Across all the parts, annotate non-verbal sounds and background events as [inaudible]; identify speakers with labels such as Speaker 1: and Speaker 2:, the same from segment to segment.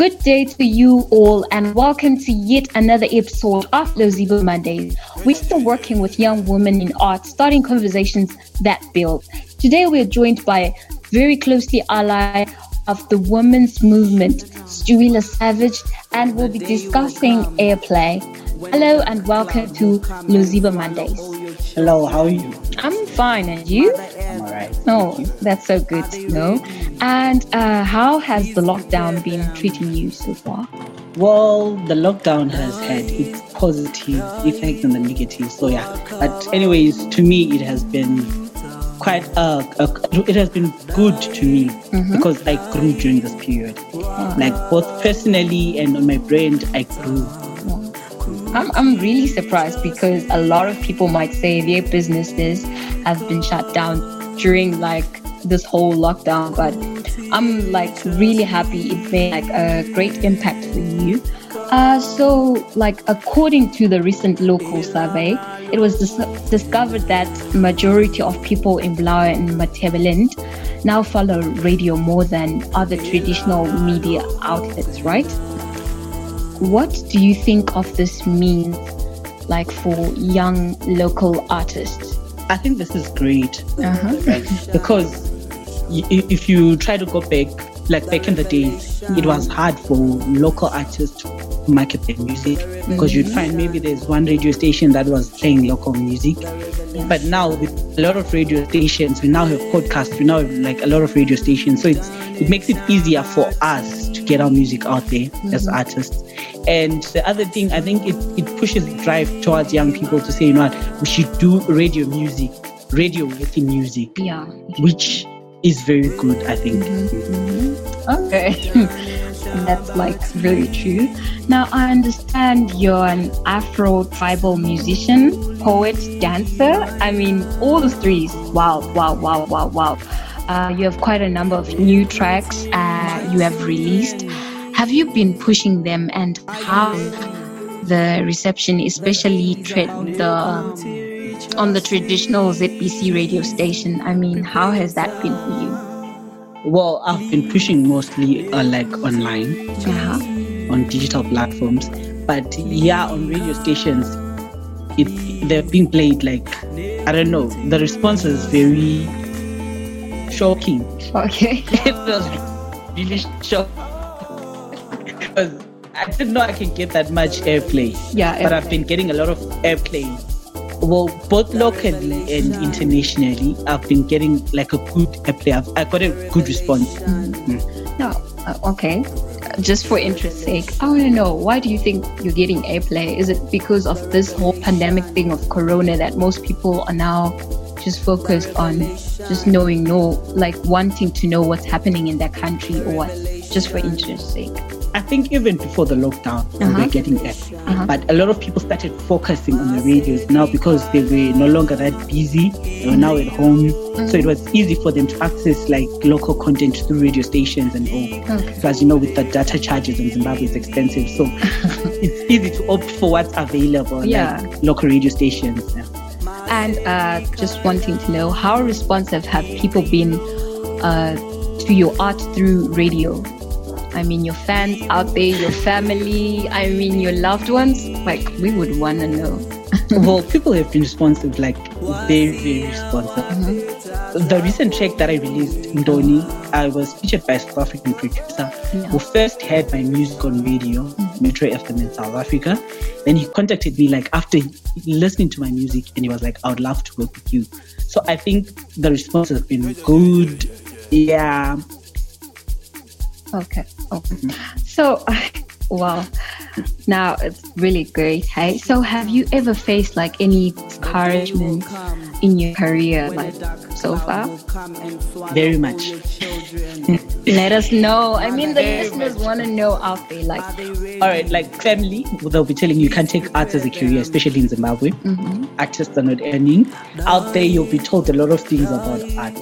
Speaker 1: Good day to you all, and welcome to yet another episode of Lozibo Mondays. We're still working with young women in art, starting conversations that build. Today, we're joined by very closely ally of the women's movement, Stewie Savage, and we'll be discussing airplay. Hello, and welcome to Lozibo Mondays.
Speaker 2: Hello, how are you?
Speaker 1: I'm fine, and you?
Speaker 2: I'm all right.
Speaker 1: Oh, that's so good to know. And uh, how has the lockdown been treating you so far?
Speaker 2: Well, the lockdown has had its positive effects and the negative. So yeah, but anyways, to me, it has been quite uh, uh it has been good to me
Speaker 1: Mm-hmm.
Speaker 2: because I grew during this period. Like both personally and on my brand, I grew.
Speaker 1: I'm, I'm really surprised because a lot of people might say their businesses have been shut down during like this whole lockdown, but I'm like really happy it made like a great impact for you. Uh, so, like according to the recent local survey, it was dis- discovered that majority of people in Bulawayo and Matabeleland now follow radio more than other traditional media outlets, right? What do you think of this means, like for young local artists?
Speaker 2: I think this is great
Speaker 1: Uh-huh.
Speaker 2: right? [laughs] because if you try to go back, like back in the days, it was hard for local artists to market their music because you'd find maybe there's one radio station that was playing local music. But now with a lot of radio stations, we now have podcasts, we now have like a lot of radio stations. So it's it makes it easier for us to get our music out there as artists. And the other thing, I think it, it pushes the drive towards young people to say, you know what, we should do radio music, radio within music
Speaker 1: Yeah.
Speaker 2: which is very good, I think.
Speaker 1: Okay. [laughs] That's like very true. Now, I understand you're an Afro tribal musician, poet, dancer. I mean, all the threes. Wow, wow, wow, wow, wow. Uh, you have quite a number of new tracks uh, you have released. Have you been pushing them and how the reception, especially tra- the on the traditional ZBC radio station? I mean, how has that been for you?
Speaker 2: Well, I've been pushing mostly uh, like online
Speaker 1: Uh-huh.
Speaker 2: on digital platforms, but yeah, on radio stations, it they're being played like I don't know. The response is very shocking.
Speaker 1: Okay. [laughs]
Speaker 2: it was really shocking because I didn't know I can get that much airplay.
Speaker 1: Yeah,
Speaker 2: but I've been getting a lot of airplay. Well, both locally and internationally, I've been getting like a good airplay. I've, I got a good response.
Speaker 1: No, uh, okay. Just for interest's sake, I want to know why do you think you're getting airplay? Is it because of this whole pandemic thing of Corona that most people are now just focused on just knowing, no, like wanting to know what's happening in their country or what? Just for interest's sake.
Speaker 2: I think even before the lockdown, we
Speaker 1: Uh-huh.
Speaker 2: were getting airplay.
Speaker 1: Uh-huh.
Speaker 2: But a lot of people started focusing on the radios now because they were no longer that busy. They were now at home. So it was easy for them to access like local content through radio stations and all.
Speaker 1: Okay.
Speaker 2: So as you know, with the data charges in Zimbabwe, it's expensive. So [laughs] it's easy to opt for what's available,
Speaker 1: Yeah.
Speaker 2: like local radio stations. Yeah.
Speaker 1: And uh, just wanting to know how responsive have people been uh, to your art through radio? I mean, your fans out there, your family, I mean, your loved ones. Like, we would want to know. [laughs]
Speaker 2: well, people have been responsive, like very, very responsive. Mm-hmm. The recent track that I released, Ndoni, I was featured by a South African producer who first heard my music on radio, mm-hmm. Metro FM in South Africa. Then he contacted me like after listening to my music and he was like, I would love to work with you. So I think the response has been good. Yeah.
Speaker 1: Okay. Okay. So, [laughs] wow. Now it's really great. Hey, so have you ever faced like any discouragement in your career, like so far?
Speaker 2: Very much. [laughs]
Speaker 1: Let us know. I mean, the listeners want to know out there, like,
Speaker 2: All right, like family, they'll be telling you you can't take art as a career, especially in Zimbabwe. Mm-hmm. Artists are not earning. Out there, you'll be told a lot of things about art,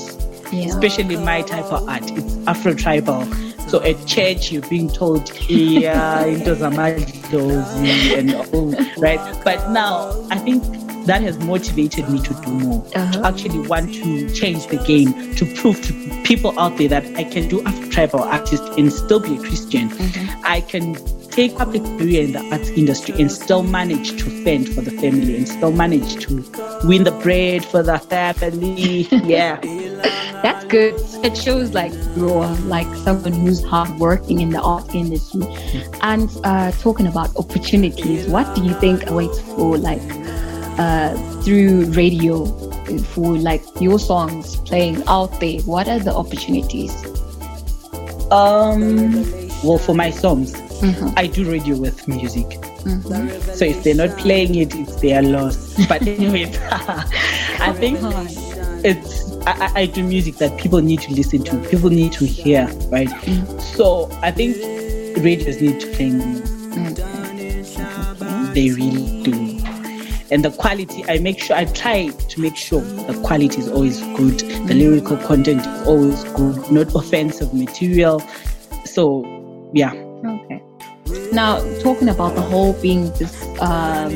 Speaker 1: yeah.
Speaker 2: especially my type of art. It's Afro tribal. So at church, you're being told, yeah, into Zamadlozi and all, right? But now, I think that has motivated me to do more, uh-huh. to actually want to change the game, to prove to people out there that I can do Afro tribal artist and still be a Christian. Mm-hmm. I can take up public career in the arts industry and still manage to fend for the family and still manage to win the bread for the family. [laughs] Yeah.
Speaker 1: That's good. It shows like you're like someone who's hardworking in the art industry. And uh, talking about opportunities, what do you think awaits for like uh, through radio for like your songs playing out there? What are the opportunities?
Speaker 2: Um, well, for my songs, mm-hmm. I do radio with music. Mm-hmm. So if they're not playing it, it's their loss. But anyway, [laughs] I think it's I, I, do music that people need to listen to, people need to hear, right? Mm. So I think radios need to play more. Mm. They really do. And the quality, I make sure, I try to make sure the quality is always good, the mm. lyrical content is always good, not offensive material. So, yeah.
Speaker 1: Okay. Now, talking about the whole being this, um,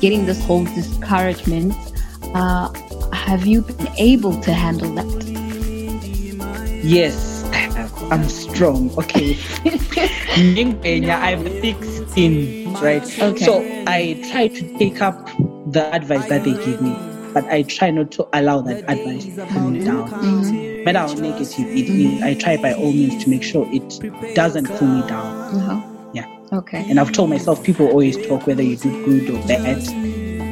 Speaker 1: getting this whole discouragement, uh, have you been able to handle that?
Speaker 2: Yes, I'm strong. Okay. I'm thick skin, right? Okay. So I try to take up the advice that they give me, but I try not to allow that advice to pull me down. Mm-hmm. Matter how negative it is, I try by all means to make sure it doesn't pull me down. Uh-huh. Yeah.
Speaker 1: Okay.
Speaker 2: And I've told myself people always talk whether you do good or bad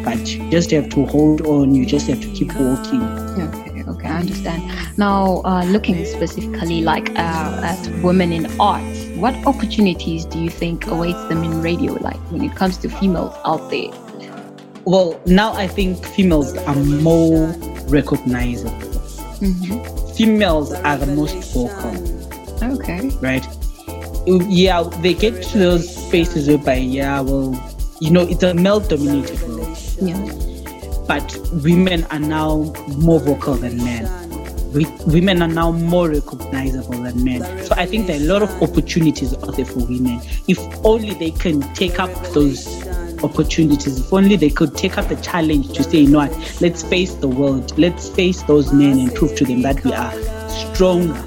Speaker 2: but you just have to hold on. You just have to keep walking.
Speaker 1: Okay, okay, I understand. Now, uh, looking specifically like uh, at women in art, what opportunities do you think awaits them in radio? Like when it comes to females out there.
Speaker 2: Well, now I think females are more recognizable. Mm-hmm. Females are the most vocal.
Speaker 1: Okay.
Speaker 2: Right. Yeah, they get to those spaces whereby, yeah, well, you know, it's a male dominated.
Speaker 1: Yeah.
Speaker 2: But women are now more vocal than men. We, women are now more recognizable than men. So I think there are a lot of opportunities out there for women. If only they can take up those opportunities, if only they could take up the challenge to say, you know what, let's face the world, let's face those men and prove to them that we are stronger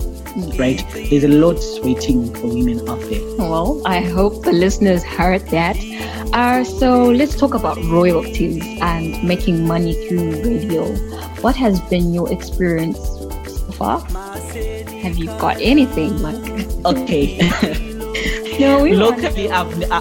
Speaker 2: right? There's a lot waiting for women out there.
Speaker 1: Well, I hope the listeners heard that. Uh, so let's talk about royalties and making money through radio. What has been your experience so far? Have you got anything like?
Speaker 2: Okay. [laughs]
Speaker 1: no, we
Speaker 2: locally, I've, I,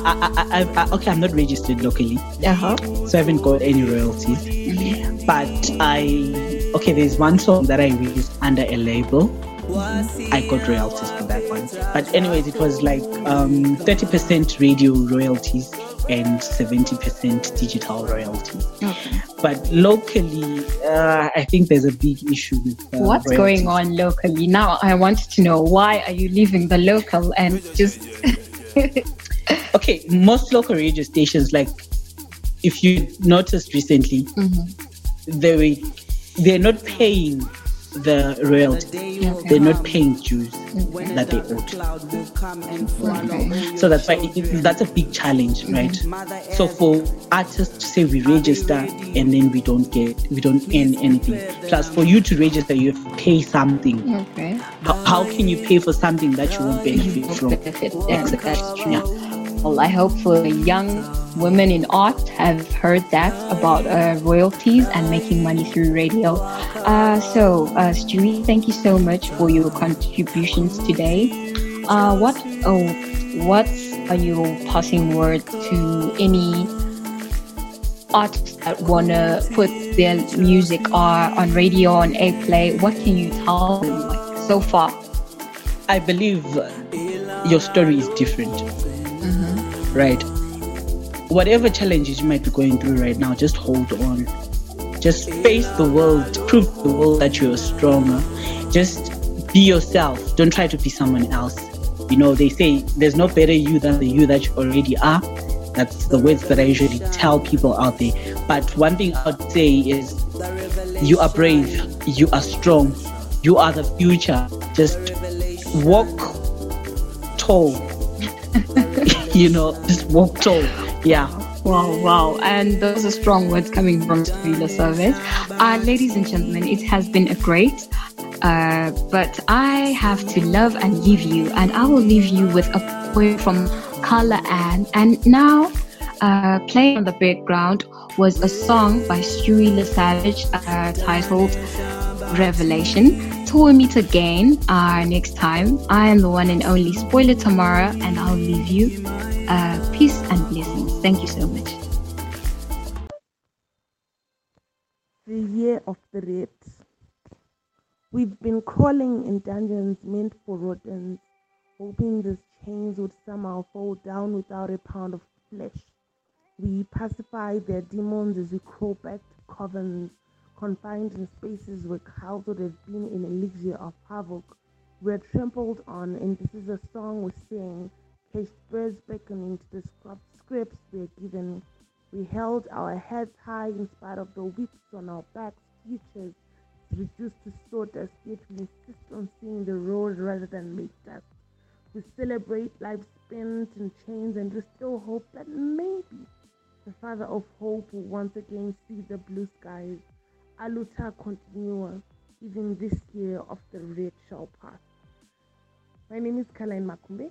Speaker 2: I, I, okay, I'm not registered locally,
Speaker 1: uh-huh.
Speaker 2: so I haven't got any royalties. Mm-hmm. But I, okay, there's one song that I released under a label I got royalties for that one. But anyways, it was like um, 30% radio royalties and 70% digital royalty. Okay. But locally, uh, I think there's a big issue with uh,
Speaker 1: what's royalties. going on locally. Now, I wanted to know why are you leaving the local and just. [laughs]
Speaker 2: okay, most local radio stations, like if you noticed recently, mm-hmm. they were they're not paying the royalty. Okay. They're not paying dues okay. that they ought. Okay. So that's why it, it, that's a big challenge, right? Mm-hmm. So for artists to say we register and then we don't get, we don't earn anything. Plus, for you to register, you have to pay something.
Speaker 1: Okay.
Speaker 2: How, how can you pay for something that you won't benefit from?
Speaker 1: True. Yeah. Well, I hope for young women in art have heard that about uh, royalties and making money through radio. Uh, so, uh, Stewie, thank you so much for your contributions today. Uh, what oh, what are your passing words to any artists that wanna put their music on, on radio on airplay? What can you tell them like, so far?
Speaker 2: I believe your story is different right? Whatever challenges you might be going through right now, just hold on. Just face the world, prove the world that you're stronger. Just be yourself. Don't try to be someone else. You know, they say there's no better you than the you that you already are. That's the words that I usually tell people out there. But one thing I'd say is you are brave, you are strong, you are the future. Just walk tall you know, just walk tall. Yeah.
Speaker 1: Wow, wow. And those are strong words coming from Sibila Service. Uh, ladies and gentlemen, it has been a great, uh, but I have to love and leave you. And I will leave you with a poem from Carla Ann. And now, uh, playing on the background was a song by Stewie Savage uh, titled Revelation. Till we meet again uh, next time, I am the one and only Spoiler Tamara, and I'll leave you. Uh, peace and blessings. Thank you so much.
Speaker 3: The year of the rats. We've been crawling in dungeons meant for rodents, hoping these chains would somehow fall down without a pound of flesh. We pacify their demons as we crawl back to covens confined in spaces where cows would have been in elixir of havoc. We're trampled on, and this is a song we sing, caged birds beckoning to the scripts we're given. We held our heads high in spite of the whips on our backs, futures reduced to sawdust, yet we insist on seeing the road rather than make dust. We celebrate life spent in chains, and we still hope that maybe the Father of Hope will once again see the blue skies Aluta continua even this year of the red shall pass. My name is Caroline Makumbe.